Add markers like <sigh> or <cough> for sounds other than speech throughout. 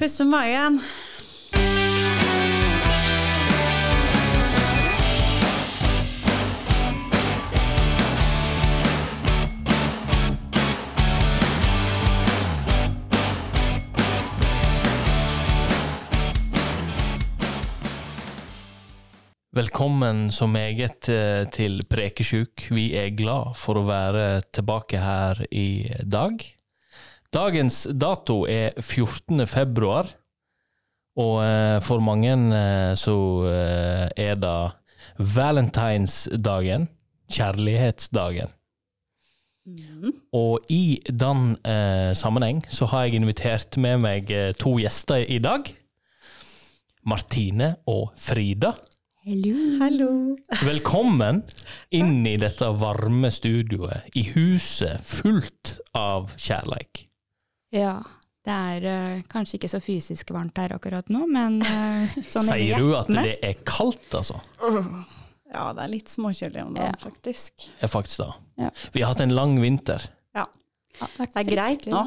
Pust med magen. Velkommen så meget eh, til Prekesjuk. Vi er glad for å være tilbake her i dag. Dagens dato er 14. februar, og eh, for mange eh, så eh, er det valentinsdagen, kjærlighetsdagen. Og i den eh, sammenheng så har jeg invitert med meg to gjester i dag. Martine og Frida. Hallo. Velkommen inn i dette varme studioet, i huset fullt av kjærleik. Ja. Det er uh, kanskje ikke så fysisk varmt her akkurat nå, men uh, <laughs> sånn Sier du at det er kaldt, altså? Ja, det er litt småkjølig om dagen, Ja. faktisk. Ja, faktisk da. Ja. Vi har hatt en lang vinter. Ja, vært Det er greit nå.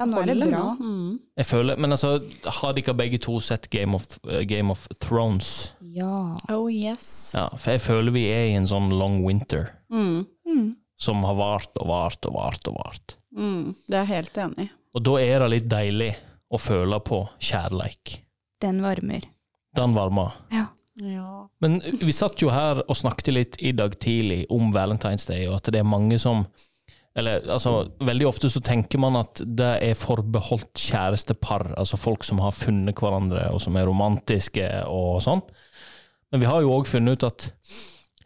Ja, nå er det bra. Mm. Jeg føler, Men altså, har dere begge to sett Game of, uh, Game of Thrones? Ja. Oh yes. Ja, for jeg føler vi er i en sånn long winter Mm. Mm. som har vart og vart og vart og vart. Mm. Det er jeg helt enig i. Og da er det litt deilig å føle på kjærleik. Den varmer. Den varmer. Ja. Ja. Men vi satt jo her og snakket litt i dag tidlig om Valentine's Day, og at det er mange som Eller altså, veldig ofte så tenker man at det er forbeholdt kjærestepar, altså folk som har funnet hverandre, og som er romantiske og sånn. Men vi har jo òg funnet ut at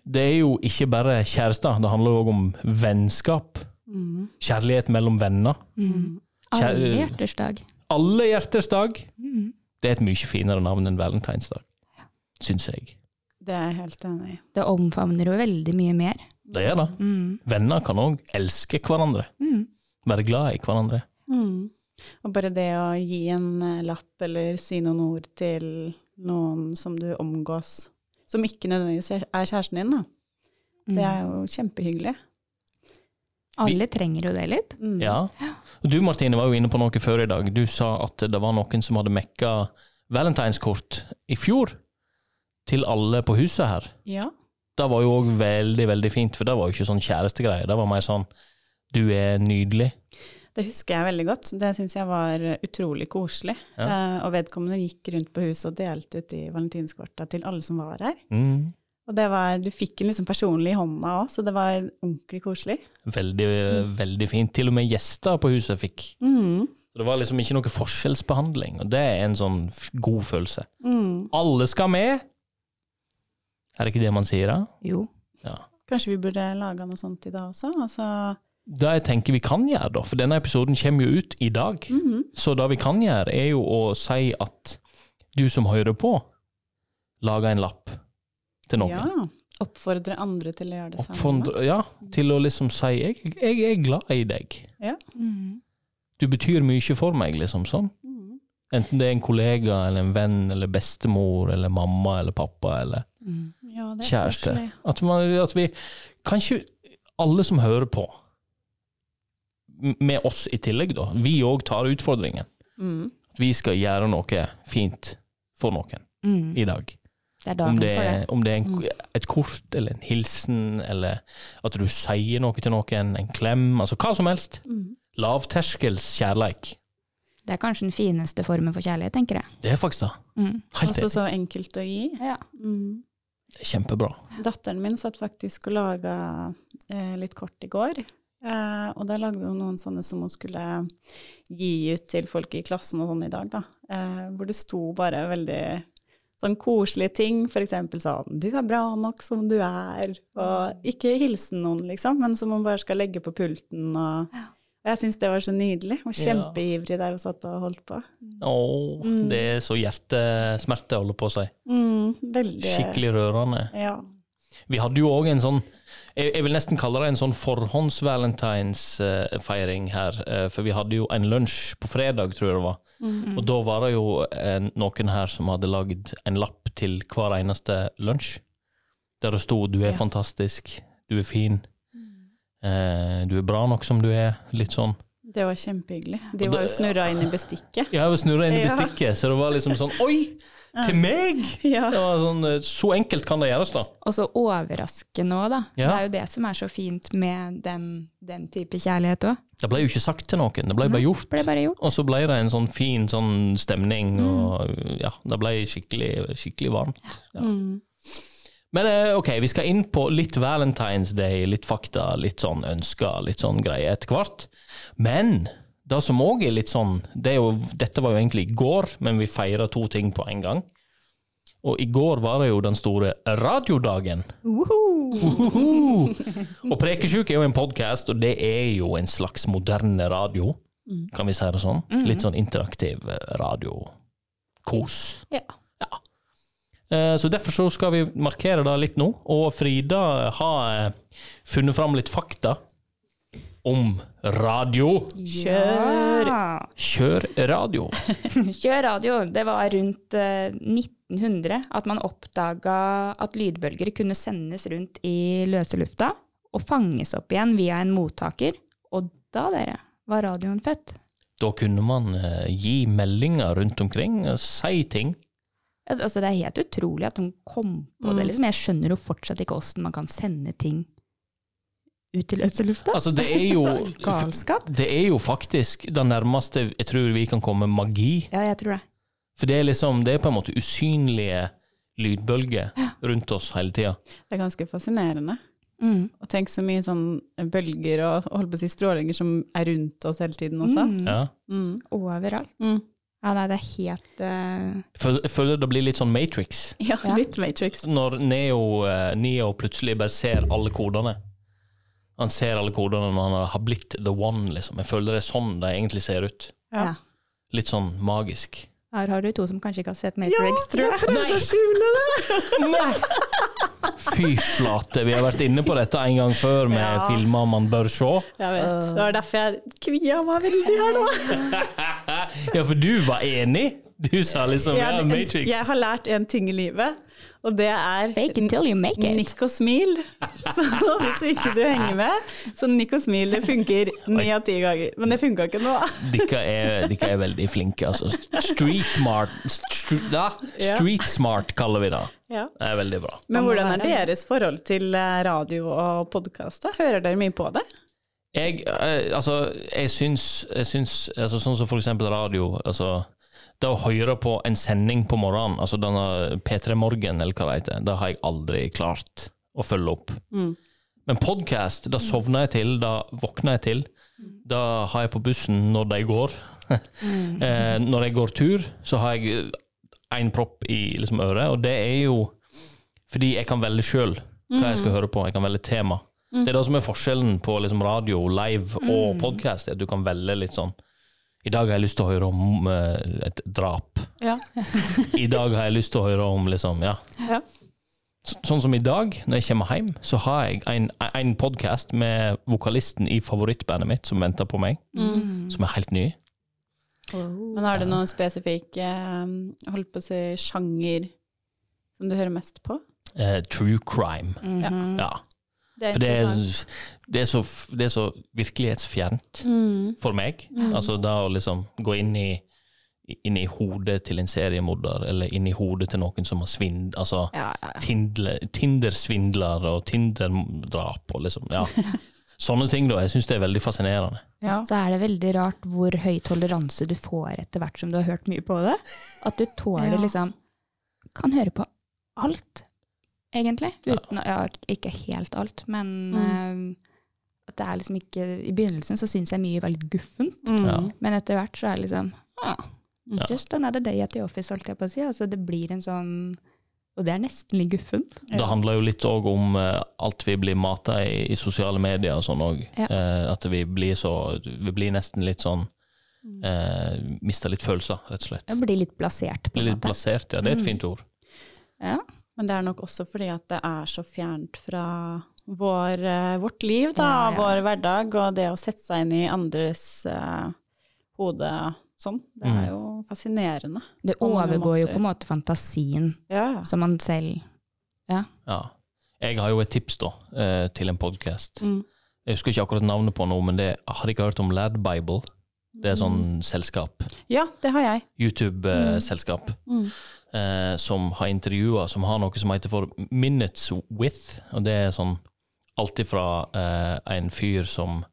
det er jo ikke bare kjærester, det handler òg om vennskap. Mm. Kjærlighet mellom venner. Mm. Alle hjerters dag. Alle hjerters dag. Mm. Det er et mye finere navn enn valentinsdag, syns jeg. Det er jeg helt enig i. Det omfavner jo veldig mye mer. Det er det. Mm. Venner kan òg elske hverandre. Mm. Være glad i hverandre. Mm. Og bare det å gi en eh, lapp eller si noen ord til noen som du omgås, som ikke nødvendigvis er er kjæresten din, da. Det er jo kjempehyggelig. Alle trenger jo det litt. Mm. Ja. Du Martine var jo inne på noe før i dag. Du sa at det var noen som hadde mekka valentineskort i fjor til alle på huset her. Ja. Det var jo òg veldig, veldig fint, for det var jo ikke sånn kjærestegreie. Det var mer sånn du er nydelig. Det husker jeg veldig godt. Det syns jeg var utrolig koselig. Ja. Eh, og vedkommende gikk rundt på huset og delte ut de valentinskorta til alle som var her. Mm. Og det var, du fikk den liksom personlig i hånda òg, så det var ordentlig koselig. Veldig, veldig fint. Til og med gjester på huset fikk. Mm. Så det var liksom ikke noe forskjellsbehandling, og det er en sånn f- god følelse. Mm. Alle skal med! Er det ikke det man sier, da? Jo. Ja. Kanskje vi burde laga noe sånt i dag også? Altså, Det jeg tenker vi kan gjøre, da, for denne episoden kommer jo ut i dag, -hmm. så det vi kan gjøre, er jo å si at du som hører på, lager en lapp til noen. Ja. Oppfordre andre til å gjøre det samme. Ja, til å liksom si jeg, 'jeg er glad i deg'. Mm. Du betyr mye for meg, liksom sånn. Mm. Enten det er en kollega eller en venn eller bestemor eller mamma eller pappa eller Mm. Ja, det kjæreste. At, man, at vi Kanskje alle som hører på, med oss i tillegg, da, vi òg tar utfordringen. Mm. At vi skal gjøre noe fint for noen Mm. i dag. Det er Om dagen det, for det. om det er en, Mm. et kort eller en hilsen, eller at du sier noe til noen, en klem, altså hva som helst. Mm. Lavterskels kjærleik. Det er kanskje den fineste formen for kjærlighet, tenker jeg. Det er faktisk det. Mm. Helt Også så enkelt å gi. Ja. Mm. Det er kjempebra. Datteren min satt faktisk og laga eh, litt kort i går. Eh, og da lagde hun noen sånne som hun skulle gi ut til folk i klassen og sånn i dag, da. Eh, hvor det sto bare veldig sånn koselige ting, eksempel sånn 'du er bra nok som du er', og ikke hilsen noen, liksom, men som hun bare skal legge på pulten og Ja. og jeg syns det var så nydelig. og kjempeivrig der og satt og holdt på. Å, Mm. det er så hjertesmerte, holder på å si. Mm, veldig Skikkelig rørende. Ja. Vi hadde jo òg en sånn jeg, jeg vil nesten kalle det en sånn forhånds-valentinsfeiring her. eh, For vi hadde jo en lunsj på fredag, tror jeg det var. Mm. Og da var det jo en, noen her som hadde lagd en lapp til hver eneste lunsj. Der det sto 'du er Ja. fantastisk', 'du er fin', eh, 'du er bra nok som du er'. Litt sånn. Det var kjempehyggelig. De var jo snurra inn i bestikket. Jeg har jo snurra inn i Ja. bestikket, så det var liksom sånn <laughs> Oi! Til meg! Ja. Det var sånn, eh, så enkelt kan det gjøres, da. Og så overraskende òg, da. Ja. Det er jo det som er så fint med den, den type kjærlighet òg. Det ble jo ikke sagt til noen, det ble bare gjort. Ble bare gjort. Og så ble det en sånn fin sånn stemning, Mm. og ja, det ble skikkelig, skikkelig varmt. Ja. Mm. Men eh, ok, vi skal inn på litt Valentine's Day, litt fakta, litt sånn ønsker, litt sånn greier etter hvert. Men det som òg er litt sånn det er jo, Dette var jo egentlig i går, men vi feira to ting på en gang. Og i går var det jo den store radiodagen. Uhuhu. Og Prekesjuk er jo en podkast, og det er jo en slags moderne radio, kan vi si det sånn? Litt sånn interaktiv eh, radiokos. Ja. ja. Så derfor så skal vi markere det litt nå, og Frida har eh, funnet fram litt fakta om radio. Kjør! Kjør radio. <laughs> Kjør radio. Det var rundt eh, 1900 at man oppdaga at lydbølger kunne sendes rundt i løse lufta og fanges opp igjen via en mottaker. Og da, dere, var radioen født. Da kunne man eh, gi meldinger rundt omkring, og si ting. Altså, det er helt utrolig at de kom på det. Liksom. Jeg skjønner jo fortsatt ikke åssen man kan sende ting ut i løse lufta. Altså, det er jo <laughs> Galskap. Det er jo faktisk det nærmeste jeg tror vi kan komme magi. Ja, jeg tror det. For det er liksom, det er på en måte usynlige lydbølger rundt oss hele tida. Det er ganske fascinerende. Mm. Og tenk så mye sånn bølger og holdt på å si strålinger som er rundt oss hele tiden også. Mm. Ja. Mm. Overalt. Mm. Ja, nei, det er helt uh... Jeg føler- det blir litt sånn Matrix. Ja, Ja. litt Matrix. Når Neo, eh, Neo plutselig bare ser alle kodene. Han ser alle kodene når han har blitt the one, liksom. Jeg føler det er sånn det egentlig ser ut. Ja. ja. Litt sånn magisk. Her har du to som kanskje ikke har sett Matrix, ja, tror jeg. Nei! Nei! Fy flate, vi har vært inne på dette en gang før med Ja. filmer man bør se. Jeg vet. Det var derfor jeg kvia meg veldig her nå. <laughs> Ja, for du var enig? Du sa liksom ja, Matrix. jeg har lært en ting i livet, og det er Fake it till you make it. nikk og smil. <laughs> Så hvis ikke du henger med, så nikk og smil, det funker ni av ti ganger. Men det funka ikke nå. <laughs> Dere er, de er veldig flinke, altså. Street smart, street, ja, street smart kaller vi det. Ja. Det er veldig bra. Men hvordan er deres forhold til eh, radio og podkast? Hører dere mye på det? Jeg, eh, altså, jeg syns, jeg syns altså, Sånn som for eksempel radio. Altså, det å høre på en sending på morgenen, altså denne P3 Morgen, eller hva det heter, det har jeg aldri klart å følge opp. Men podkast, da sovner jeg til, da våkner jeg til. Da har jeg på bussen når de går. <laughs> eh, når jeg går tur, så har jeg én propp i liksom, øret, og det er jo fordi jeg kan velge sjøl hva jeg skal høre på. Jeg kan velge tema. Det er det som er forskjellen på liksom, radio, live og podkast. At du kan velge litt sånn I dag har jeg lyst til å høre om eh, et drap. Ja. <laughs> I dag har jeg lyst til å høre om liksom, ja. ja. Så- Sånn som i dag, når jeg kommer hjem, så har jeg en, en podkast med vokalisten i favorittbandet mitt som venter på meg, som er helt ny. Men har du noen spesifikk eh, holdt på å si sjanger som du hører mest på? Uh, true crime. Mhm. Ja. Det For det er. Det er, så, det er så virkelighetsfjernt Mm. for meg. Altså da å liksom gå inn i, inn i hodet til en seriemorder, eller inn i hodet til noen som har svind... Altså Ja, ja, ja. Tindle- Tinder-svindler og Tinder-drap og liksom Ja. <laughs> Sånne ting, da. Jeg syns det er veldig fascinerende. Ja. Så er det veldig rart hvor høy toleranse du får etter hvert som du har hørt mye på det. At du tåler <laughs> Ja. liksom Kan høre på alt, egentlig. Uten, ja, ikke helt alt, men eh, at det er liksom ikke I begynnelsen så syns jeg mye var litt guffent, Mm. Men etter hvert så er det liksom ah, Ja. Just another day at the office, holdt jeg på å si. Altså, det blir en sånn Og det er nesten litt guffent. Det handler jo litt òg om eh, alt vi blir mata i, i sosiale medier og sånn òg. Ja. Eh, at vi blir så Vi blir nesten litt sånn eh, Mister litt følelser, rett og slett. Ja, blir litt plassert, på Blir måte. litt plassert, ja. Det er et fint ord. Ja. Men det er nok også fordi at det er så fjernt fra vår, eh, vårt liv, da, Ja, ja. vår hverdag, og det å sette seg inn i andres uh, hode sånn, det er Mm. jo fascinerende. Det overgår jo på en måte fantasien Ja, som man selv Ja. Jeg har jo et tips da, eh, til en podkast. Mm. Jeg husker ikke akkurat navnet på noe, men det har ikke hørt om Lad Bible. Det er sånn selskap, Ja, det har jeg. YouTube-selskap, Mm. eh, som har intervjua, som har noe som heter for Minutes With. Og det er sånn alltid fra eh, en fyr som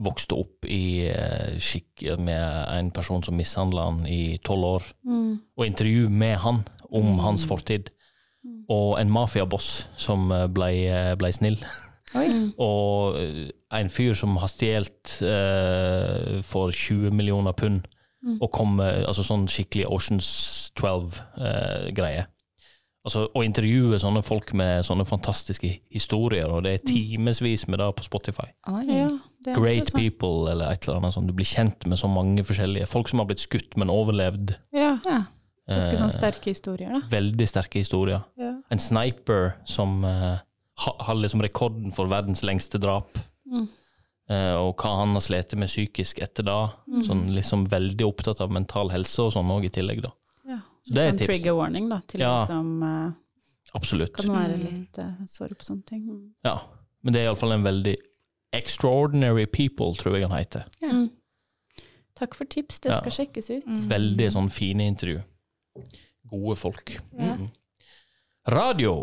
vokste opp i eh, skikk med en person som mishandla han i tolv år, Mm. og intervju med han om hans fortid. Og en mafiaboss som eh, ble, eh, ble snill. <laughs> Oi. Og eh, en fyr som har stjålet eh, for 20 millioner pund, og kom med altså sånn skikkelig Oceans 12-greie. Altså, å intervjue sånne folk med sånne fantastiske historier, og det er timevis med det på Spotify. Oi. Ja, det Great people, eller et eller annet sånt. Du blir kjent med så mange forskjellige folk som har blitt skutt, men overlevd. Ja, Ja. ganske sånn Eh, sterke historier, da. Veldig sterke historier. Ja. En sniper som uh, har liksom rekorden for verdens lengste drap. Mm. Uh, og hva han har slitt med psykisk etter da. Mm. Sånn liksom veldig opptatt av mental helse og sånn òg i tillegg, da. Det er sånn et tips. trigger warning, da, til Ja. liksom som eh, Absolutt. kan være litt uh, såre på sånne ting. Mm. Ja. Men det er iallfall en veldig Extraordinary People, tror jeg han heter. Ja. Mm. Takk for tips, det Ja. skal sjekkes ut. Mm. Veldig sånn fine intervju. Gode folk. Ja. Mm. Radio.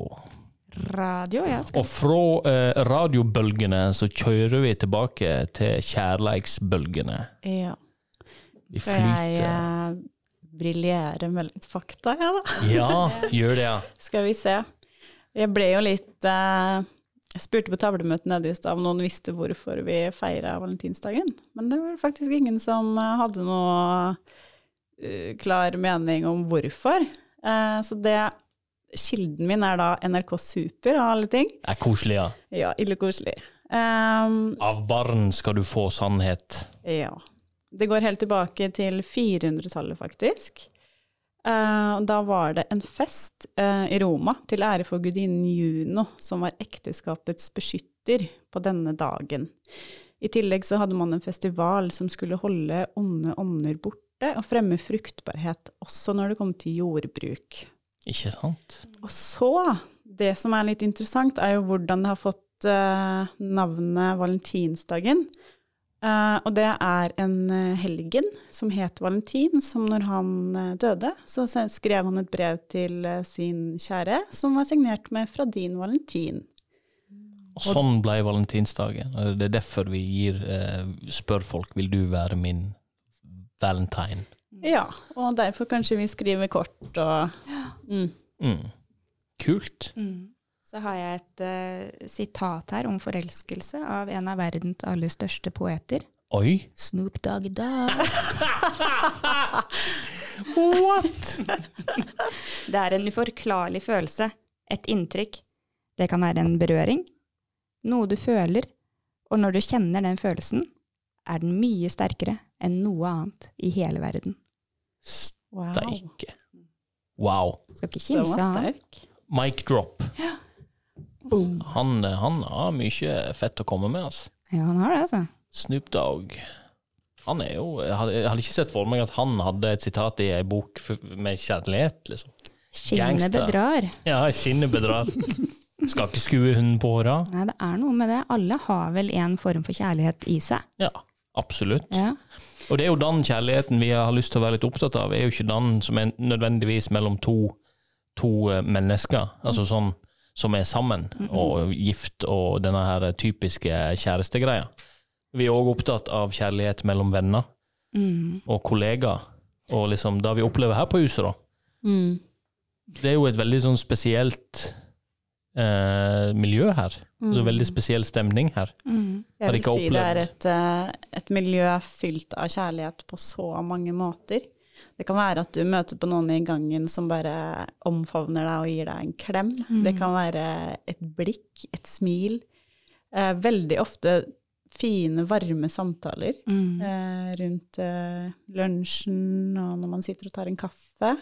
Radio, ja. Skal. Og fra eh, radiobølgene så kjører vi tilbake til kjærleiksbølgene. Ja. Vi Skal jeg flyter. eh, briljere med litt fakta, ja da? Ja, gjør det, ja. <laughs> Skal vi se. Jeg ble jo litt eh, Jeg spurte på tavlemøtet nede i stad om noen visste hvorfor vi feira valentinsdagen. Men det var faktisk ingen som eh, hadde noe eh, klar mening om hvorfor. Eh, så det Kilden min er da NRK Super av alle ting. Det er koselig, ja. Ja, ille koselig. Um, Av barn skal du få sannhet. Ja. Det går helt tilbake til 400-tallet, faktisk. Eh, da var det en fest eh, i Roma til ære for gudinnen Juno, som var ekteskapets beskytter på denne dagen. I tillegg så hadde man en festival som skulle holde onde ånder borte og fremme fruktbarhet, også når det kom til jordbruk. Ikke sant? Og så, det som er litt interessant, er jo hvordan det har fått eh, navnet valentinsdagen. Eh, og det er en eh, helgen som het Valentin, som når han eh, døde, så skrev han et brev til sin kjære, som var signert med 'Fra din Valentin'. Og sånn ble valentinsdagen. Det er derfor vi gir, spør folk vil du være min valentine. Ja, og derfor kanskje vi skriver kort og mm. Mm. Kult. Mm. Så har jeg et uh, sitat her om forelskelse av en av verdens aller største poeter. Oi! Snoop Dogg Dogg. <laughs> What?! <laughs> Det er en uforklarlig følelse, et inntrykk. Det kan være en berøring, noe du føler, og når du kjenner den følelsen, er den mye sterkere enn noe annet i hele verden. Wow. Steike. Wow. Skal ikke kimse av. Mic drop. Boom. Han, han har mye fett å komme med, altså. Ja, han har det, altså. Snoop Dogg. Han er jo Jeg hadde, jeg hadde ikke sett for meg at han hadde et sitat i ei bok med kjærlighet, liksom. Skinnet bedrar. Ja, skinnet bedrar. Skal ikke skue hunden på håra. Nei, det er noe med det. Alle har vel en form for kjærlighet i seg. Ja, absolutt. Ja. Og det er jo den kjærligheten vi har lyst til å være litt opptatt av, er jo ikke den som er nødvendigvis mellom to, to eh, mennesker, altså sånn som er sammen og gift og denne her typiske kjærestegreia. Vi er òg opptatt av kjærlighet mellom venner Mm. og kollegaer, og liksom det vi opplever her på huset, da. Mm. Det er jo et veldig sånn spesielt eh, miljø her. Så veldig spesiell stemning her. Mm. Jeg vil si det er et, eh, et miljø fylt av kjærlighet på så mange måter. Det kan være at du møter på noen i gangen som bare omfavner deg og gir deg en klem. Det kan være et blikk, et smil. Eh, veldig ofte fine, varme samtaler Mm. eh, rundt eh, lunsjen og når man sitter og tar en kaffe.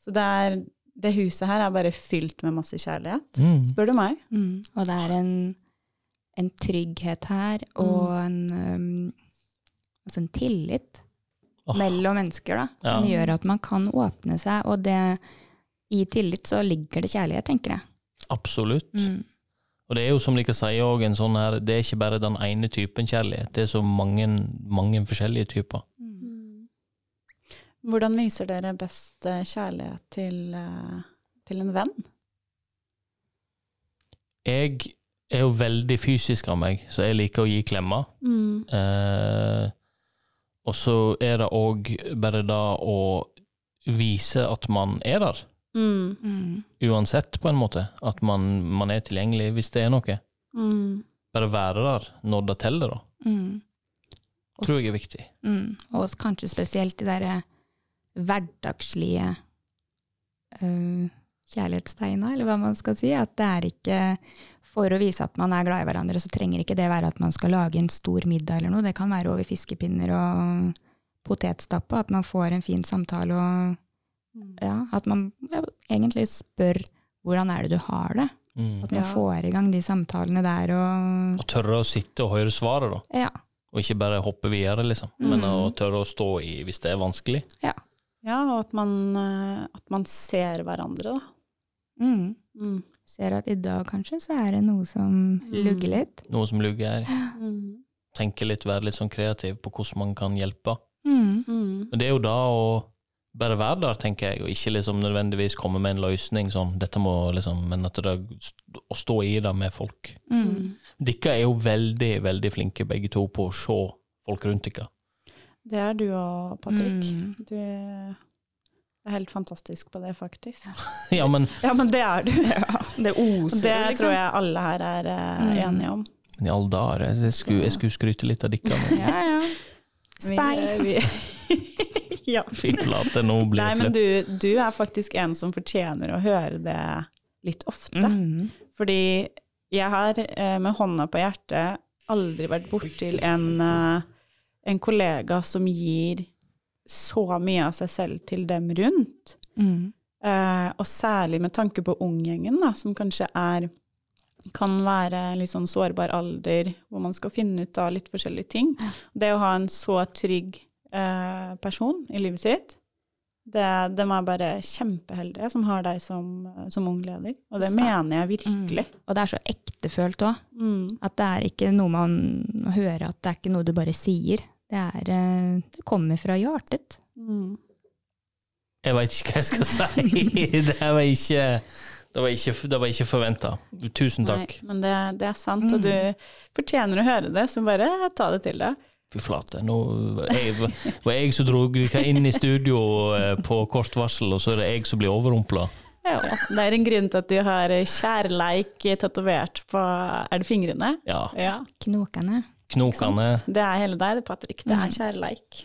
Så det, er, det huset her er bare fylt med masse kjærlighet, Mm. spør du meg. Mm. Og det er en, en trygghet her, og en, um, altså en tillit Åh. mellom mennesker, da, som Ja. gjør at man kan åpne seg. Og det, i tillit så ligger det kjærlighet, tenker jeg. Absolutt. Mm. Og det er jo som de sier òg, en sånn her Det er ikke bare den ene typen kjærlighet, det er så mange, mange forskjellige typer. Hvordan viser dere best eh, kjærlighet til, eh, til en venn? Jeg er jo veldig fysisk av meg, så jeg liker å gi klemmer. Mm. Eh, og så er det òg bare det å vise at man er der, Mm. Mm. uansett, på en måte. At man, man er tilgjengelig hvis det er noe. Mm. Bare være der når det teller, da. Mm. Tror jeg er viktig. Mm, og kanskje spesielt de derre hverdagslige øh, kjærlighetstegna, eller hva man skal si. At det er ikke For å vise at man er glad i hverandre, så trenger ikke det være at man skal lage en stor middag eller noe. Det kan være over fiskepinner og potetstappe, at man får en fin samtale og ja, at man ja, egentlig spør hvordan er det du har det? Mm. At man Ja. får i gang de samtalene der og Og tørre å sitte og høre svaret, da. Ja. Og ikke bare hoppe videre, liksom. Men Mm. å tørre å stå i hvis det er vanskelig. Ja, ja og at man, eh, at man ser hverandre, da. Mm. Mm. Ser at i dag kanskje så er det noe som Mm. lugger litt. Noe som lugger. Mm. Tenke litt, være litt sånn kreativ på hvordan man kan hjelpe. Mm. Mm. Men det er jo da å bare være der, tenker jeg, og ikke liksom nødvendigvis komme med en løsning sånn, dette må liksom, men at det er å stå i det med folk. Mm. Dere er jo veldig, veldig flinke begge to på å se folk rundt dere. Det er du òg, Patrick. Mm. Du er helt fantastisk på det, faktisk. <laughs> Ja, men, Ja, men det er du. <laughs> Det Og oser, det liksom. tror jeg alle her er eh, Mm. enige om. men i alle dager, jeg skulle, jeg skulle skryte litt av dere. Ja, ja. Speil. vi- <laughs> ja. Fy flate, nå blir Nei, jeg men flau. du, du er faktisk en som fortjener å høre det litt ofte. Mm. Fordi jeg har eh, med hånda på hjertet aldri vært bortil en, eh, en kollega som gir så mye av seg selv til dem rundt. Mm. Eh, og særlig med tanke på unggjengen, da, som kanskje er kan være litt sånn sårbar alder, hvor man skal finne ut av litt forskjellige ting. Det å ha en så trygg eh, person i livet sitt, det, de er bare kjempeheldige som har deg som, som ung leder. Og det Så- mener jeg virkelig. Og det er så ektefølt òg. Mm. At det er ikke noe man hører, at det er ikke noe du bare sier. Det, er, eh, det kommer fra hjertet. Mm. Jeg veit ikke hva jeg skal si. <laughs> Det var ikke, det var ikke, det var ikke forventa. Tusen takk. Nei, men det, det er sant, og du fortjener å høre det, så bare ta det til deg. Fy flate. Nå jeg, var jeg som dro dere inn i studio eh, på kort varsel, og så er det jeg som blir overrumpla. Ja, det er en grunn til at du har kjærleik tatovert på Er det fingrene? Ja. Ja. Knokende. Knokene. Det er hele deg, det, Patrick. Det er Mm. kjærleik.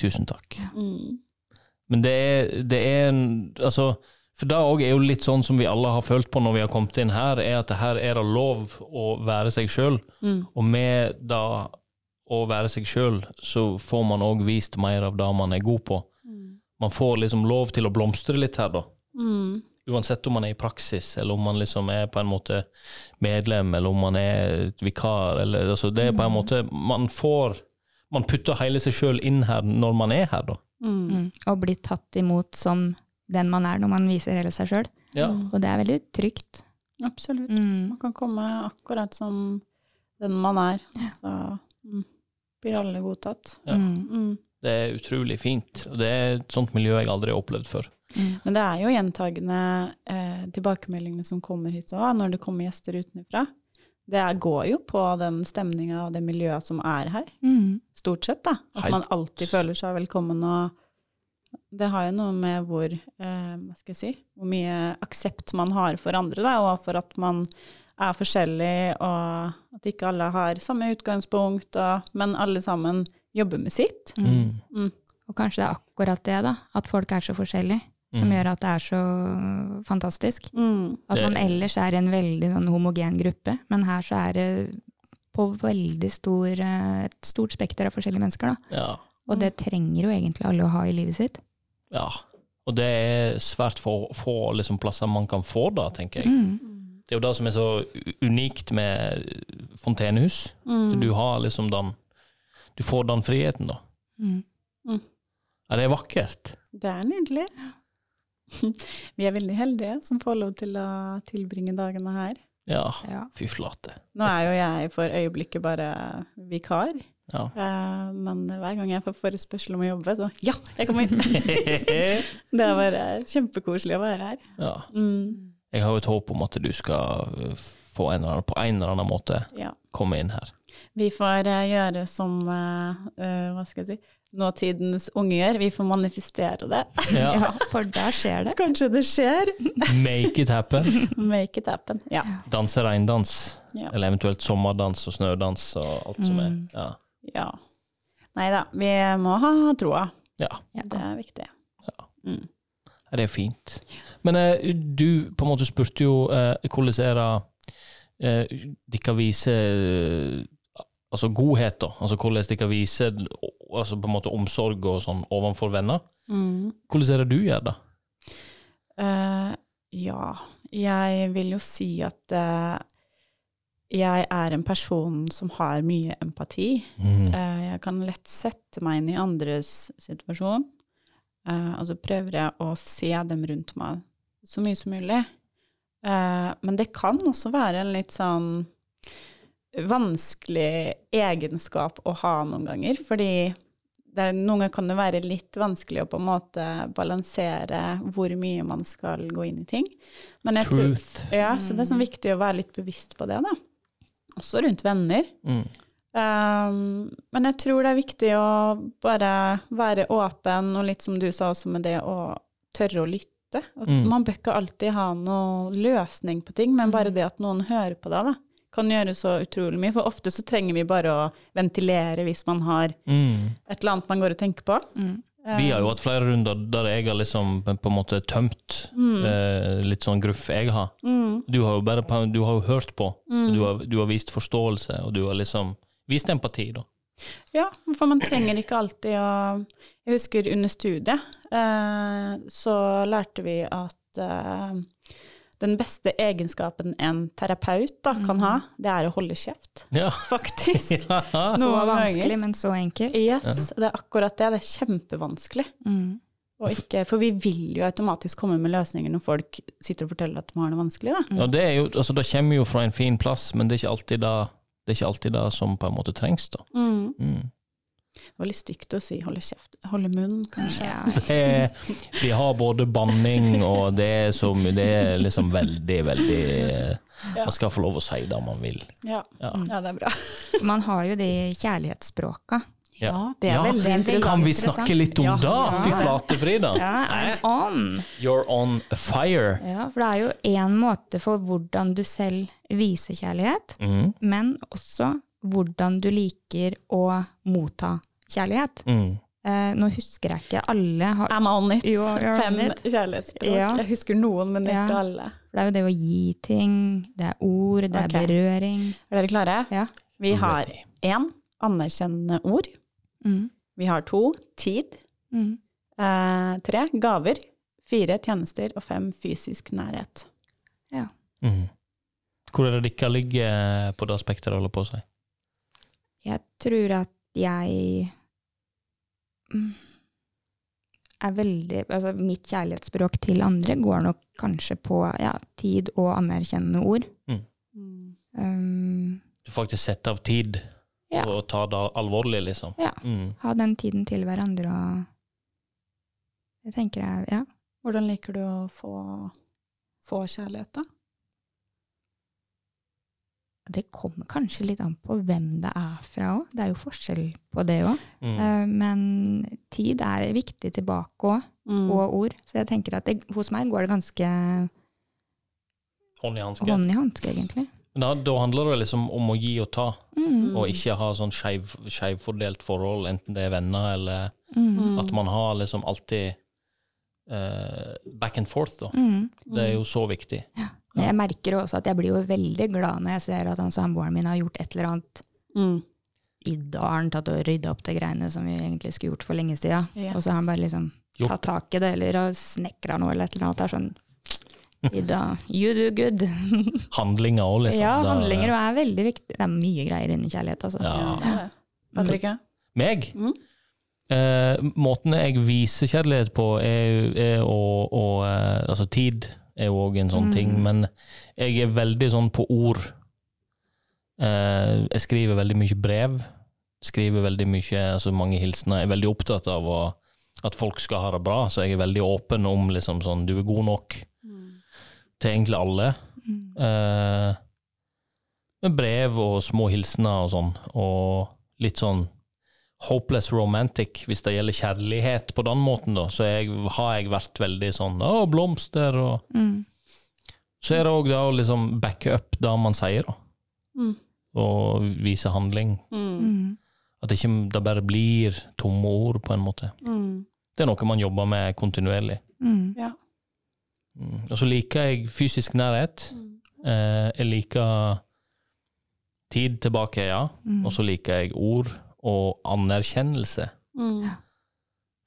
Tusen takk. Mm. Men det er, det er en Altså, for det òg er jo litt sånn som vi alle har følt på når vi har kommet inn her, er at det her er det lov å være seg sjøl. Mm. Og med det å være seg sjøl, så får man òg vist mer av det man er god på. Man får liksom lov til å blomstre litt her, da. Mm. Uansett om man er i praksis, eller om man liksom er på en måte medlem, eller om man er vikar, eller altså Det er på en måte Man får Man putter hele seg sjøl inn her når man er her, da. Mm. Mm. Og blir tatt imot som den man er når man viser hele seg sjøl. Ja. Og det er veldig trygt. Absolutt. Mm. Man kan komme akkurat som den man er. Så mm, blir alle godtatt. Ja. Mm. Mm. Det er utrolig fint. Og det er et sånt miljø jeg aldri har opplevd før. Mm. Men det er jo gjentagende eh, tilbakemeldingene som kommer hit òg, når det kommer gjester utenfra. Det er, går jo på den stemninga og det miljøet som er her, Mm. stort sett. da. At Helt. man alltid føler seg velkommen. og Det har jo noe med hvor, eh, hva skal jeg si, hvor mye aksept man har for andre, da, og for at man er forskjellig, og at ikke alle har samme utgangspunkt, og, men alle sammen jobber med sitt. Mm. Mm. Og kanskje det er akkurat det, da. At folk er så forskjellige. Som Mm. gjør at det er så fantastisk. Mm. At man ellers er i en veldig sånn homogen gruppe, men her så er det på veldig stor, eh, et stort spekter av forskjellige mennesker. Da. Ja. Og det trenger jo egentlig alle å ha i livet sitt. ja. Og det er svært få, få liksom, plasser man kan få da, tenker jeg. Mm. Det er jo det som er så unikt med fontenehus. Mm. Du har liksom den Du får den friheten, da. Mm. Ja, det er vakkert. Det er nydelig. <laughs> Vi er veldig heldige som får lov til å tilbringe dagene her. Ja, Ja. fy flate. Nå er jo jeg for øyeblikket bare vikar, Ja. eh, men hver gang jeg får forespørsel om å jobbe, så ja, jeg kommer inn. <laughs> Det er bare kjempekoselig å være her. ja. Mm, Jeg har jo et håp om at du skal uh, få en eller annen, på en eller annen måte ja. komme inn her. Vi får eh, gjøre som eh, eh, hva skal jeg si, nåtidens unge gjør, vi får manifestere det. Ja. <laughs> ja, for der skjer det. Kanskje det skjer. Make it happen. <laughs> Make it happen. Ja. Danse regndans, Ja. eller eventuelt sommerdans og snødans og alt som er. Mm. Ja. ja. Nei da, vi må ha troa. ja. Ja. Det er viktig. Ja. Mm. Det er fint. Men eh, du på en måte spurte jo eh, hvordan er det eh, de kan vise eh, altså godhet, da. Altså hvordan de kan vise altså på en måte omsorg og sånn overfor venner. Mm. Hvordan er det du gjør det? Uh, ja, jeg vil jo si at uh, jeg er en person som har mye empati. Mm. Uh, jeg kan lett sette meg inn i andres situasjon, og så prøver jeg å se dem rundt meg så mye som mulig. Men det kan også være en litt sånn vanskelig egenskap å ha noen ganger, fordi det er, noen ganger kan det være litt vanskelig å på en måte balansere hvor mye man skal gå inn i ting. Men jeg tror, Truth. ja, så det er sånn viktig å være litt bevisst på det, da. Også rundt venner. Mm. Um, men jeg tror det er viktig å bare være åpen, og litt som du sa også med det å tørre å lytte. Mm. Man bør ikke alltid ha noen løsning på ting, men bare det at noen hører på deg, da, kan gjøre så utrolig mye. For ofte så trenger vi bare å ventilere hvis man har Mm. et eller annet man går og tenker på. Mm. Vi har jo hatt flere runder der jeg har liksom på en måte tømt Mm. eh, litt sånn gruff jeg har. Mm. Du har jo bare du har jo hørt på, Mm. du har, du har vist forståelse, og du har liksom vist empati, da. Ja, for man trenger ikke alltid å Jeg husker under studiet eh, så lærte vi at eh, den beste egenskapen en terapeut da, kan ha, det er å holde kjeft. Ja. <laughs> Faktisk. ja. Så vanskelig, men så enkelt. Yes, det er akkurat det. Det er kjempevanskelig. Mm. Og ikke, for vi vil jo automatisk komme med løsninger når folk sitter og forteller at de har det vanskelig. Da. Ja, det, er jo, altså, det kommer jo fra en fin plass, men det er ikke alltid det, det, er ikke alltid det som på en måte trengs. da. Mm. Mm. Det var litt stygt å si holde kjeft. Holde munn, kanskje. Ja. <laughs> Det vi har både banning, og det som det er liksom veldig, veldig Ja. Man skal få lov å si det man vil. Ja. Ja. ja, det er bra. <laughs> Man har jo de kjærlighetsspråka. Ja. det er Ja, veldig interessant. Kan vi snakke litt om Ja. det? Fy flate, Frida. Ja, I'm on! You're on fire. Ja, for det er jo én måte for hvordan du selv viser kjærlighet, Mm. men også hvordan du liker å motta kjærlighet. Mm. Eh, nå husker jeg ikke alle, har, I'm on it. Jo, Fem kjærlighetsspråk. Ja. Jeg husker noen, men Ja. ikke alle. for det er jo det å gi ting, det er ord, det er berøring. Er dere klare? Ja. Vi har én anerkjennende ord. Mm. Vi har to tid. Mm. Eh, tre gaver. Fire tjenester. Og fem fysisk nærhet. Mm. Hvor er det dere ligger på det spekteret, holder på å si? Jeg tror at jeg mm, er veldig Altså mitt kjærlighetsspråk til andre går nok kanskje på ja, tid og anerkjennende ord. Um, Du faktisk setter av tid Ja. og tar det alvorlig, liksom. ja. Mm. Ha den tiden til hverandre og Det tenker jeg, ja. Hvordan liker du å få, få kjærlighet, da? Det kommer kanskje litt an på hvem det er fra òg. Det er jo forskjell på det òg. Mm. Men tid er viktig tilbake òg, Mm. og ord. Så jeg tenker at det, hos meg går det ganske Hånd i hanske. hånd i hanske, egentlig. Da, da handler det liksom om å gi og ta, Mm. og ikke ha sånn skeiv- skeivfordelt forhold, enten det er venner eller Mm. At man har liksom alltid uh, back and forth, da. Mm. Det er jo så viktig. Men jeg merker også at jeg blir jo veldig glad når jeg ser at han samboeren min har gjort et eller annet Mm. i dag har han tatt og rydda opp de greiene som vi egentlig skulle gjort for lenge siden. Yes. Og så har han bare liksom Gjort. tatt tak i det, eller har snekra noe, eller et eller annet. Det er sånn Ida, you do good. <laughs> Handlinger òg, liksom. ja, handlinger er veldig viktig. Det er mye greier innen kjærlighet, altså. Ja. Ja. Patrick? Meg? Mm. Eh, måten jeg viser kjærlighet på, er, er å, å eh, Altså tid. Er jo òg en sånn ting. Mm. Men jeg er veldig sånn på ord. Eh, jeg skriver veldig mye brev. Skriver veldig mye, altså mange hilsener. Jeg er veldig opptatt av å, at folk skal ha det bra, så jeg er veldig åpen om liksom sånn Du er god nok til egentlig alle. Mm. Eh, med brev og små hilsener og sånn, og litt sånn hopeless romantic, hvis det gjelder kjærlighet på den måten, da, så jeg, har jeg vært veldig sånn å, blomster og Mm. Så er det òg det å liksom backe up det man sier, da, Mm. og vise handling. Mm. Mm. At det ikke det bare blir tomme ord, på en måte. Mm. Det er noe man jobber med kontinuerlig. Mm. Ja. Mm. Og så liker jeg fysisk nærhet. Mm. Eh, jeg liker tid tilbake, ja. Mm. Og så liker jeg ord og anerkjennelse. Mm.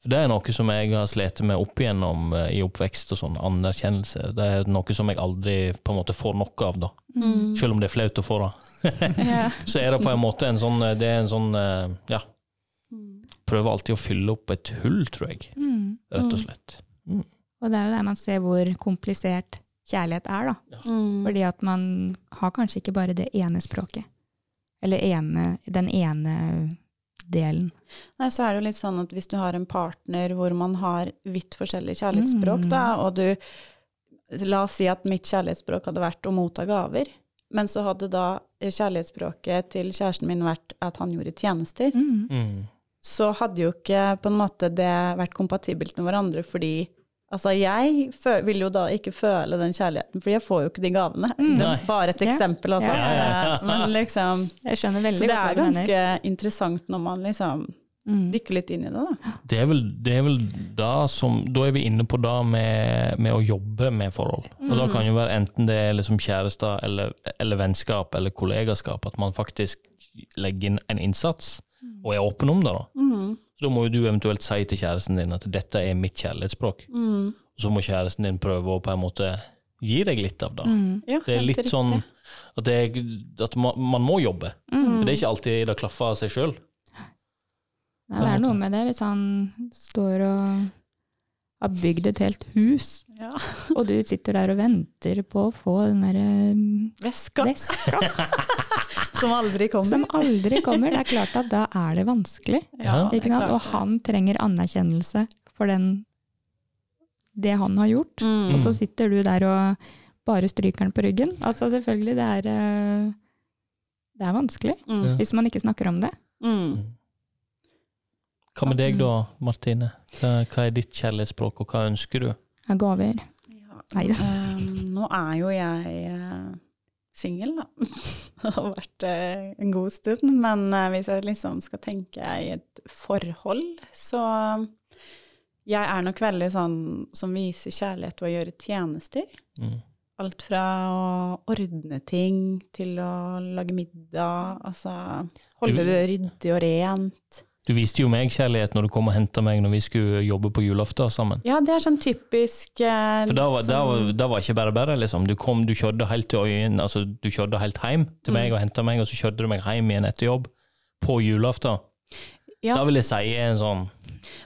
For det er noe som jeg har slitt med opp igjennom eh, i oppvekst og sånn, anerkjennelse. Det er noe som jeg aldri på en måte får noe av, da. Mm. Selv om det er flaut å få det. <laughs> Så er det på en måte en sånn, det er en sånn, eh, ja, Mm. prøver alltid å fylle opp et hull, tror jeg, Mm. rett og Mm. slett. Og det er jo der man ser hvor komplisert kjærlighet er, da. Mm. Fordi at man har kanskje ikke bare det ene språket. Eller ene, den ene delen. Nei, så er det jo litt sånn at hvis du har en partner hvor man har vidt forskjellig kjærlighetsspråk, Mm. da, og du La oss si at mitt kjærlighetsspråk hadde vært å motta gaver, men så hadde da kjærlighetsspråket til kjæresten min vært at han gjorde tjenester, Mm. Mm. så hadde jo ikke på en måte det vært kompatibelt med hverandre, fordi Altså, jeg fø- vil jo da ikke føle den kjærligheten, for jeg får jo ikke de gavene. Mm. Det er bare et eksempel, altså. Ja, ja, ja. <laughs> Men liksom Jeg skjønner veldig godt hva du mener. Så det er ganske interessant når man liksom Mm. dykker litt inn i det, da. Det er vel, det er vel da som Da er vi inne på det med, med å jobbe med forhold. Og da kan jo være enten det er liksom kjærester eller, eller vennskap eller kollegaskap, at man faktisk legger inn en innsats og er åpen om det. da. Mm. Så da må jo du eventuelt si til kjæresten din at dette er mitt kjærlighetsspråk. Mm. Så må kjæresten din prøve å på en måte gi deg litt av det. Mm. Ja, Det er litt riktig. sånn at, det at man, man må jobbe. Mm. For det er ikke alltid det klaffer av seg sjøl. Nei, det er noe med det hvis han står og har bygd et helt hus, Ja. og du sitter der og venter på å få den derre Veska veska <laughs> som aldri kommer. som aldri kommer. Det er klart at da er det vanskelig. Ja, det er Ikke sant? Og han trenger anerkjennelse for den, det han har gjort. Mm. Og så sitter du der og bare stryker den på ryggen. Altså selvfølgelig, det er, eh, det er vanskelig Mm. hvis man ikke snakker om det. Mm. Hva med deg da, Martine? Hva, er ditt kjærlighetsspråk, og hva ønsker du? Jeg gaver. Ja. Um, nå er jo jeg uh, singel, da. <laughs> Det har vært eh, en god stund. Men eh, hvis jeg liksom skal tenke i et forhold, så Jeg er nok veldig sånn som viser kjærlighet ved å gjøre tjenester. Mm. Alt fra å ordne ting til å lage middag, altså holde det ryddig og rent. Du viste jo meg kjærlighet når du kom og henta meg når vi skulle jobbe på julaften sammen. Ja, det er sånn typisk eh, For da var, da sånn- var, da var ikke bare bare, liksom. Du kom, du kjørte helt til øyen, altså du kjørte helt hjem til meg Mm. og henta meg, og så kjørte du meg hjem igjen etter jobb på julaften. Ja. Da vil jeg si en sånn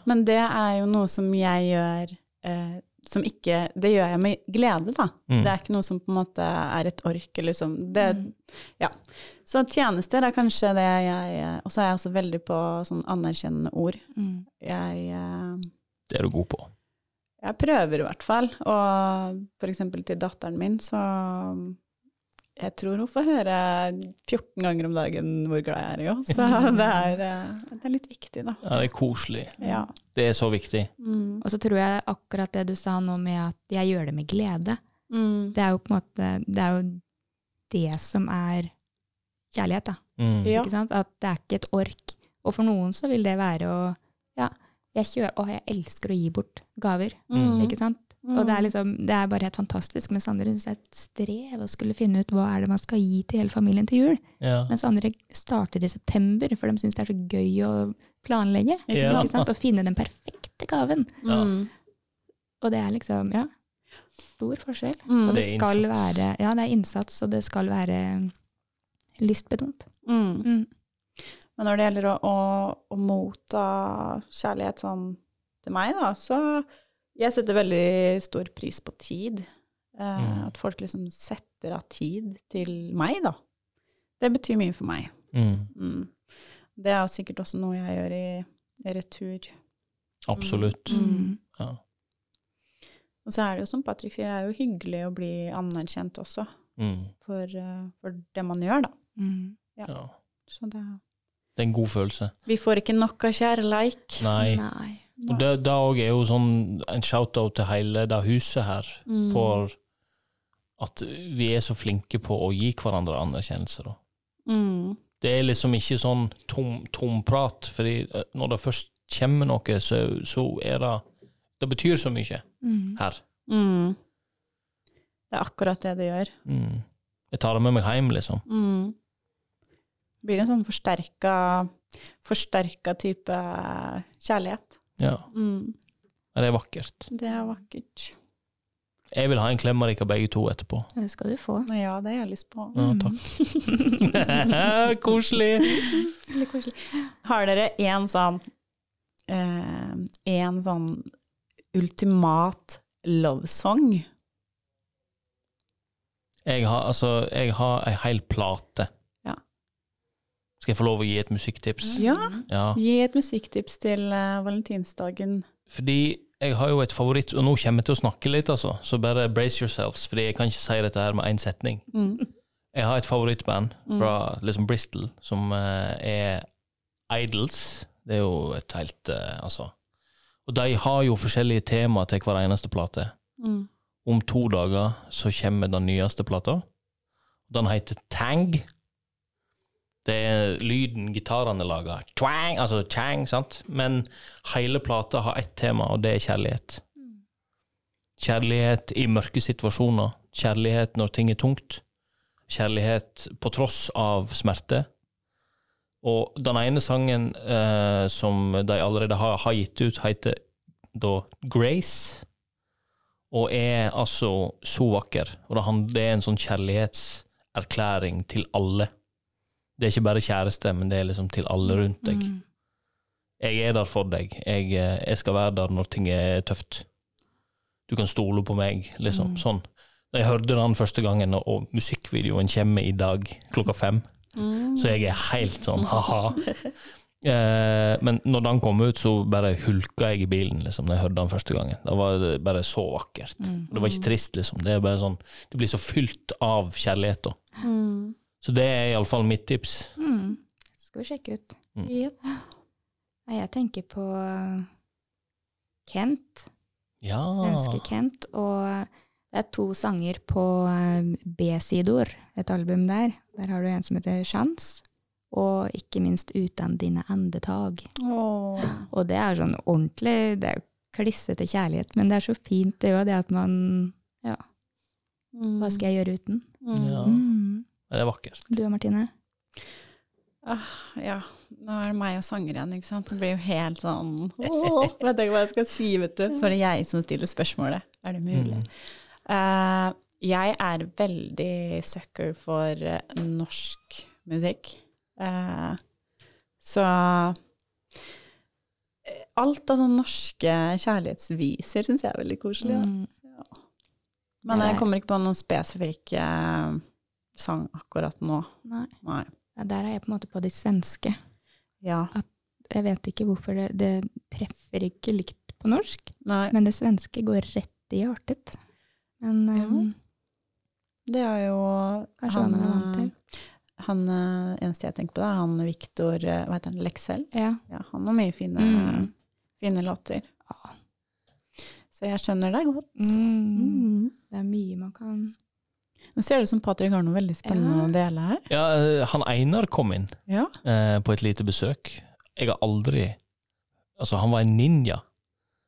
Men det er jo noe som jeg gjør eh, som ikke Det gjør jeg med glede, da. Mm. Det er ikke noe som på en måte er et ork, eller liksom det, Ja. Så tjenester er kanskje det jeg Og så er jeg også veldig på sånn anerkjennende ord. Mm. Jeg, eh, Det er du god på. jeg prøver i hvert fall. Og for eksempel til datteren min, så jeg tror hun får høre 14 ganger om dagen hvor glad jeg er i henne. Så <laughs> det er, eh, det er litt viktig, da. Ja, det er koselig. Ja. Det er så viktig. Mm. Og så tror jeg akkurat det du sa nå med at jeg gjør det med glede, Mm. det er jo på en måte Det er jo det som er kjærlighet, da. Mm. Ja. Ikke sant? At det er ikke et ork. Og for noen så vil det være å Ja, jeg kjører Å, jeg elsker å gi bort gaver. Mm. Ikke sant? Og det er liksom, det er bare helt fantastisk. Mens andre syns det er et strev å skulle finne ut hva er det man skal gi til hele familien til jul. Ja. Mens andre starter i september, for de syns det er så gøy å planlegge. Ja. Ikke sant? Å finne den perfekte gaven. Ja. Mm. Og det er liksom, ja, stor forskjell. Mm. Og det, Det skal være, ja, det er innsats, og det skal være lystbetont. Mm. Mm. Men når det gjelder å, å, å motta kjærlighet sånn til meg, da, så jeg setter veldig stor pris på tid. Eh, Mm. At folk liksom setter av tid til meg, da. Det betyr mye for meg. Mm. Mm. Det er jo sikkert også noe jeg gjør i, i retur. Absolutt. Mm. Ja. Og så er det jo som Patrick sier, det er jo hyggelig å bli anerkjent også Mm. for, eh, for det man gjør, da. Mm. ja. Så det Det er en god følelse. Vi får ikke nok av kjærleik. Nei. Nei. Og det, det òg er jo sånn en shout-out til hele det huset her, Mm. for at vi er så flinke på å gi hverandre anerkjennelse, da. Mm. Det er liksom ikke sånn tom, tomprat, fordi eh, når det først kommer noe, så, så er det Det betyr så mye Mm. her. Mm. Det er akkurat det det gjør. Mm. Jeg tar det med meg hjem, liksom. Mm. Det blir en sånn forsterka, forsterka type kjærlighet. Ja. Mm. Det er vakkert. Det er vakkert. Jeg vil ha en klem av dere begge to etterpå. Det skal du få. Ja, det har jeg lyst på. Ja, takk. <laughs> Koselig. Koselig. Har dere en sånn eh, En sånn ultimat love song? Jeg har, altså, jeg har ei hel plate. Skal jeg få lov å gi et musikktips? Ja. Ja. Gi et musikktips til uh, valentinsdagen. Fordi jeg har jo et favoritt, og nå kommer jeg til å snakke litt, altså, så bare brace yourselves, fordi jeg kan ikke si dette her med én setning. Mm. Jeg har et favorittband fra liksom Bristol, som uh, er Idols. Det er jo et helt uh, Altså. Og de har jo forskjellige tema til hver eneste plate. Mm. Om to dager så kommer den nyeste plata. Den heter Tang. Det er lyden gitarene lager. Twang, altså chang, sant? Men hele plata har ett tema, og det er kjærlighet. Kjærlighet i mørke situasjoner. Kjærlighet når ting er tungt. Kjærlighet på tross av smerte. Og den ene sangen eh, som de allerede har, har gitt ut, heter da Grace og er altså så vakker. Og det, er en sånn kjærlighetserklæring til alle. Det er ikke bare kjæreste, men det er liksom til alle rundt deg. Mm. Jeg er der for deg. Jeg, eh, jeg skal være der når ting er tøft. Du kan stole på meg, liksom. Mm. Sånn. Da jeg hørte den første gangen, og, musikkvideoen kommer i dag klokka fem, Mm. så jeg er helt sånn <laughs> ha-ha. Eh, men når den kom ut, så bare hulka jeg i bilen, liksom, når jeg hørte den første gangen. Da var det bare så vakkert. Mm. Det var ikke trist, liksom. Det er bare sånn Det blir så fylt av kjærlighet, da. Mm. Så det er iallfall mitt tips. Mm. Skal vi sjekke ut. Mm. Jeg tenker på Kent, Ja. svenske Kent, og det er to sanger på eh, B-sidor, et album der. Der har du en som heter Sjans, og ikke minst Utan dine andetag. Oh. Og det er sånn ordentlig, det er jo klissete kjærlighet, men det er så fint det òg, det at man Ja, Mm. hva skal jeg gjøre uten? Mm. Ja. Det er vakkert. Du og Martine? Ah, ja, nå er det meg og sanger igjen, ikke sant. Det blir jo helt sånn <laughs> oh, Vet ikke hva jeg skal si, vet du. Så er det jeg som stiller spørsmålet. Er det mulig? Mm. Uh, jeg er veldig sucker for eh, norsk musikk. Uh, så alt av sånne norske kjærlighetsviser syns jeg er veldig koselig. Ja. Mm. Men er- jeg kommer ikke på noen spesifikk eh, sang akkurat nå. Nei. Nei. Ja, der er jeg på en måte på de svenske. Ja. Jeg vet ikke hvorfor det, det treffer ikke likt på norsk, Nei. men det svenske går rett i hjertet. Men Ja. um, Det er jo Kanskje han, er til. Han eh, eneste jeg tenker på, er han Viktor eh, Hva heter han? Leksell? ja. Ja, han har mye fine, Mm. fine låter. Ja. Så jeg skjønner deg godt. Mm. Mm. Det er mye man kan Nå ser det ut som Patrick har noe veldig spennende Ja. å dele her. Ja, eh, han Einar kom inn Ja. eh, på et lite besøk. Jeg har aldri Altså, han var en ninja.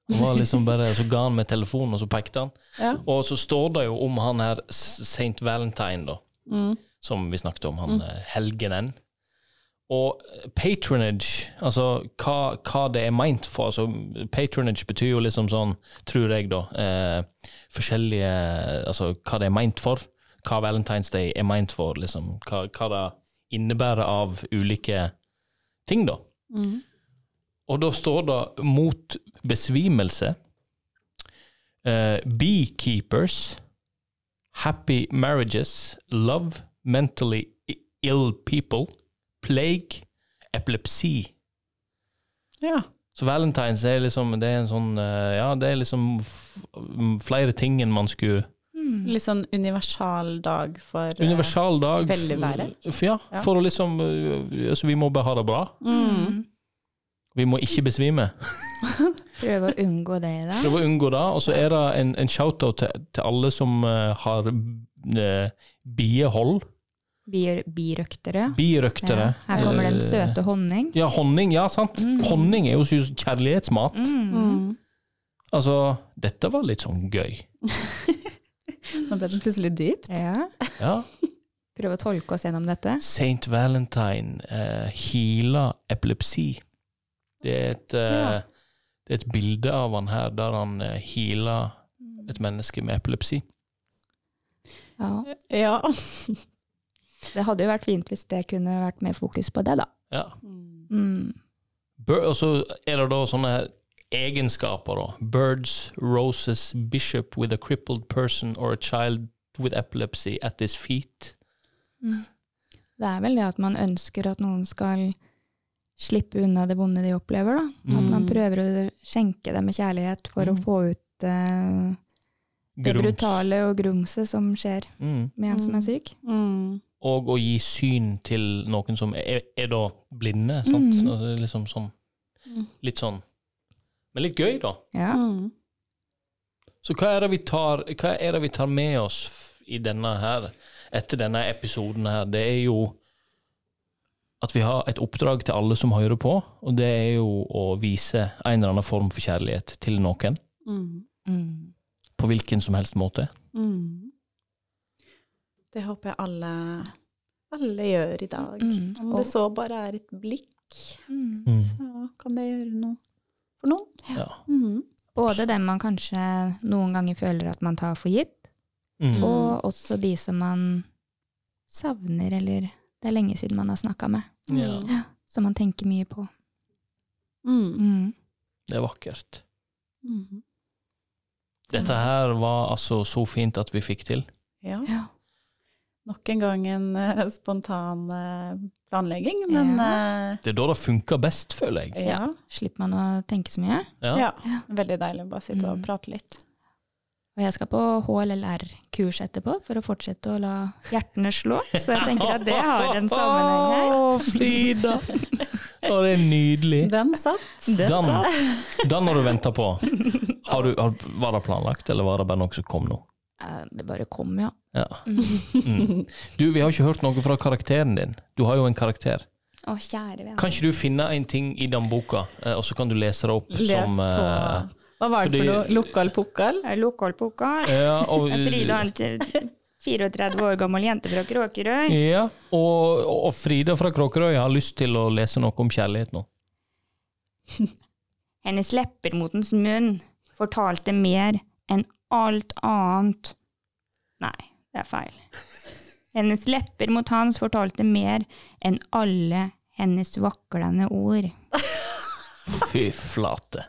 Han var liksom bare, Så ga han meg telefonen, og så pekte han. ja. Og så står det jo om han her St. Valentine, da, Mm. som vi snakket om, han mm. helgenen. Og patronage, altså hva, hva det er meint for. altså Patronage betyr jo liksom sånn, tror jeg, da, eh, forskjellige Altså hva det er meint for. Hva Valentine's Day er meint for, liksom. Hva, hva det innebærer av ulike ting, da. Mm. Og da står det mot besvimelse. uh, beekeepers happy marriages, love, mentally ill people, plague, epilepsi. Ja. Så valentines er liksom det er en sånn eh, Ja, det er liksom flere ting enn man skulle Mm. Litt sånn universal dag for eh, Universal dag. velvære. Ja, Ja. for å liksom eh, altså, Vi må bare ha det bra. Mm. Vi må ikke besvime. <laughs> Prøve å unngå det, da. Prøve å unngå det. Og så er det en, en shout-out til, til alle som uh, har uh, biehold. Bir, birøktere. Birøktere. Ja, her kommer den søte honning. Ja, honning. Ja, sant. Mm. Honning er jo kjærlighetsmat. Mm. Mm. Altså, dette var litt sånn gøy. <laughs> <laughs> Nå ble det plutselig dypt. Ja. Ja. <laughs> Prøve å tolke oss gjennom dette. Saint Valentine uh, healer epilepsi. Det er, et, uh, Ja. det er et bilde av han her der han uh, healer et menneske med epilepsi. Ja. Ja. <laughs> Det hadde jo vært fint hvis det kunne vært mer fokus på det, da. Ja. Mm. Og så er det da sånne egenskaper, da. Birds, roses, bishop with a crippled person or a child with epilepsy at his feet. Mm. Det er vel det at man ønsker at noen skal slippe unna det vonde de opplever, da. At man Mm. prøver å skjenke dem med kjærlighet for å Mm. få ut uh, det Grums. brutale og grumset som skjer Mm. med en som er syk. Mm. Og å gi syn til noen som er, er da blinde. Sant? Er liksom sånn, Mm. litt sånn Men litt gøy, da. Ja. Mm. Så hva er det vi tar, hva er det vi tar med oss i denne her, etter denne episoden her? Det er jo at vi har et oppdrag til alle som hører på, og det er jo å vise en eller annen form for kjærlighet til noen. Mm. Mm. På hvilken som helst måte. Mm. Det håper jeg alle, alle gjør i dag. Mm. Om det så bare er et blikk, Mm. så kan det gjøre noe for noen. Ja. Mm. Både dem man kanskje noen ganger føler at man tar for gitt, Mm. og også de som man savner, eller det er lenge siden man har snakka med. ja. Som man tenker mye på. Mm. Mm. Det er vakkert. Mm. Dette her var altså så fint at vi fikk til. Ja. Ja. Nok en gang en uh, spontan uh, planlegging, men eh, Det er da det funker best, føler jeg. ja. Slipper man å tenke så mye. Ja. ja. Ja. Veldig deilig å bare sitte og Mm. prate litt. Og jeg skal på HLLR-kurs etterpå for å fortsette å la hjertene slå. Så jeg tenker at det har en sammenheng her. Å, Frida! Å, det er nydelig. Den satt. Den, Den, satt. den har du venta på. Har du, har, var det planlagt, eller var det bare noe som kom nå? Eh, Det bare kom, ja. Ja. Mm. Du, vi har ikke hørt noe fra karakteren din. Du har jo en karakter. Å, kjære vene. Kan ikke du finne en ting i den boka, eh, og så kan du lese det opp Les som på eh, Hva var det fordi- for noe? Lokal-pokal? Lokalpokal. ja, og, <laughs> Frida, en 34 år gammel jente fra Kråkerøy. Ja, og, og Frida fra Kråkerøy har lyst til å lese noe om kjærlighet nå. <laughs> Hennes lepper mot hans munn fortalte mer enn alt annet Nei, det er feil. Hennes lepper mot hans fortalte mer enn alle hennes vaklende ord. Fy flate.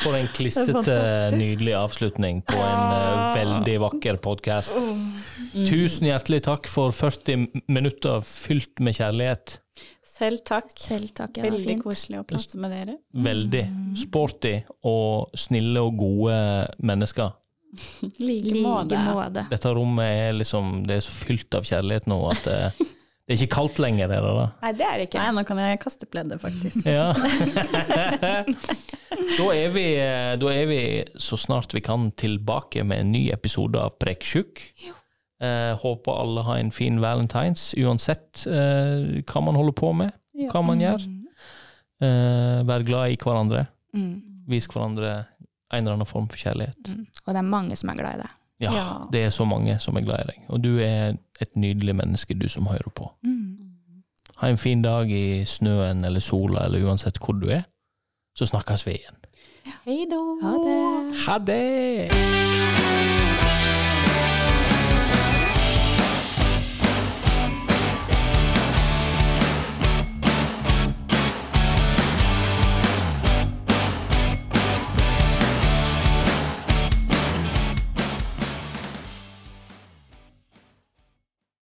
For en klissete, nydelig avslutning på en uh, veldig vakker podkast. Tusen hjertelig takk for 40 minutter fylt med kjærlighet. Selv takk. Selv takk, ja, Veldig fint. koselig å prate med dere. Veldig sporty og snille og gode mennesker. <laughs> Like Like måte. måte. Dette rommet er liksom Det er så fylt av kjærlighet nå at det, det er ikke kaldt lenger, er det da? Nei, det er det ikke. Nei, nå kan jeg kaste pleddet, faktisk. Ja. <laughs> <laughs> da, er vi, da er vi så snart vi kan tilbake med en ny episode av Prekksjuk. Eh, håper alle har en fin valentines, uansett eh, hva man holder på med, hva man gjør. Eh, vær glad i hverandre. Mm. Vis hverandre en eller annen form for kjærlighet. Mm. Og det er mange som er glad i deg. Ja, Ja. det er så mange som er glad i deg. Og du er et nydelig menneske, du som hører på. Mm. Ha en fin dag i snøen eller sola, eller uansett hvor du er. Så snakkes vi igjen. Hei da. Ha det. Ha det!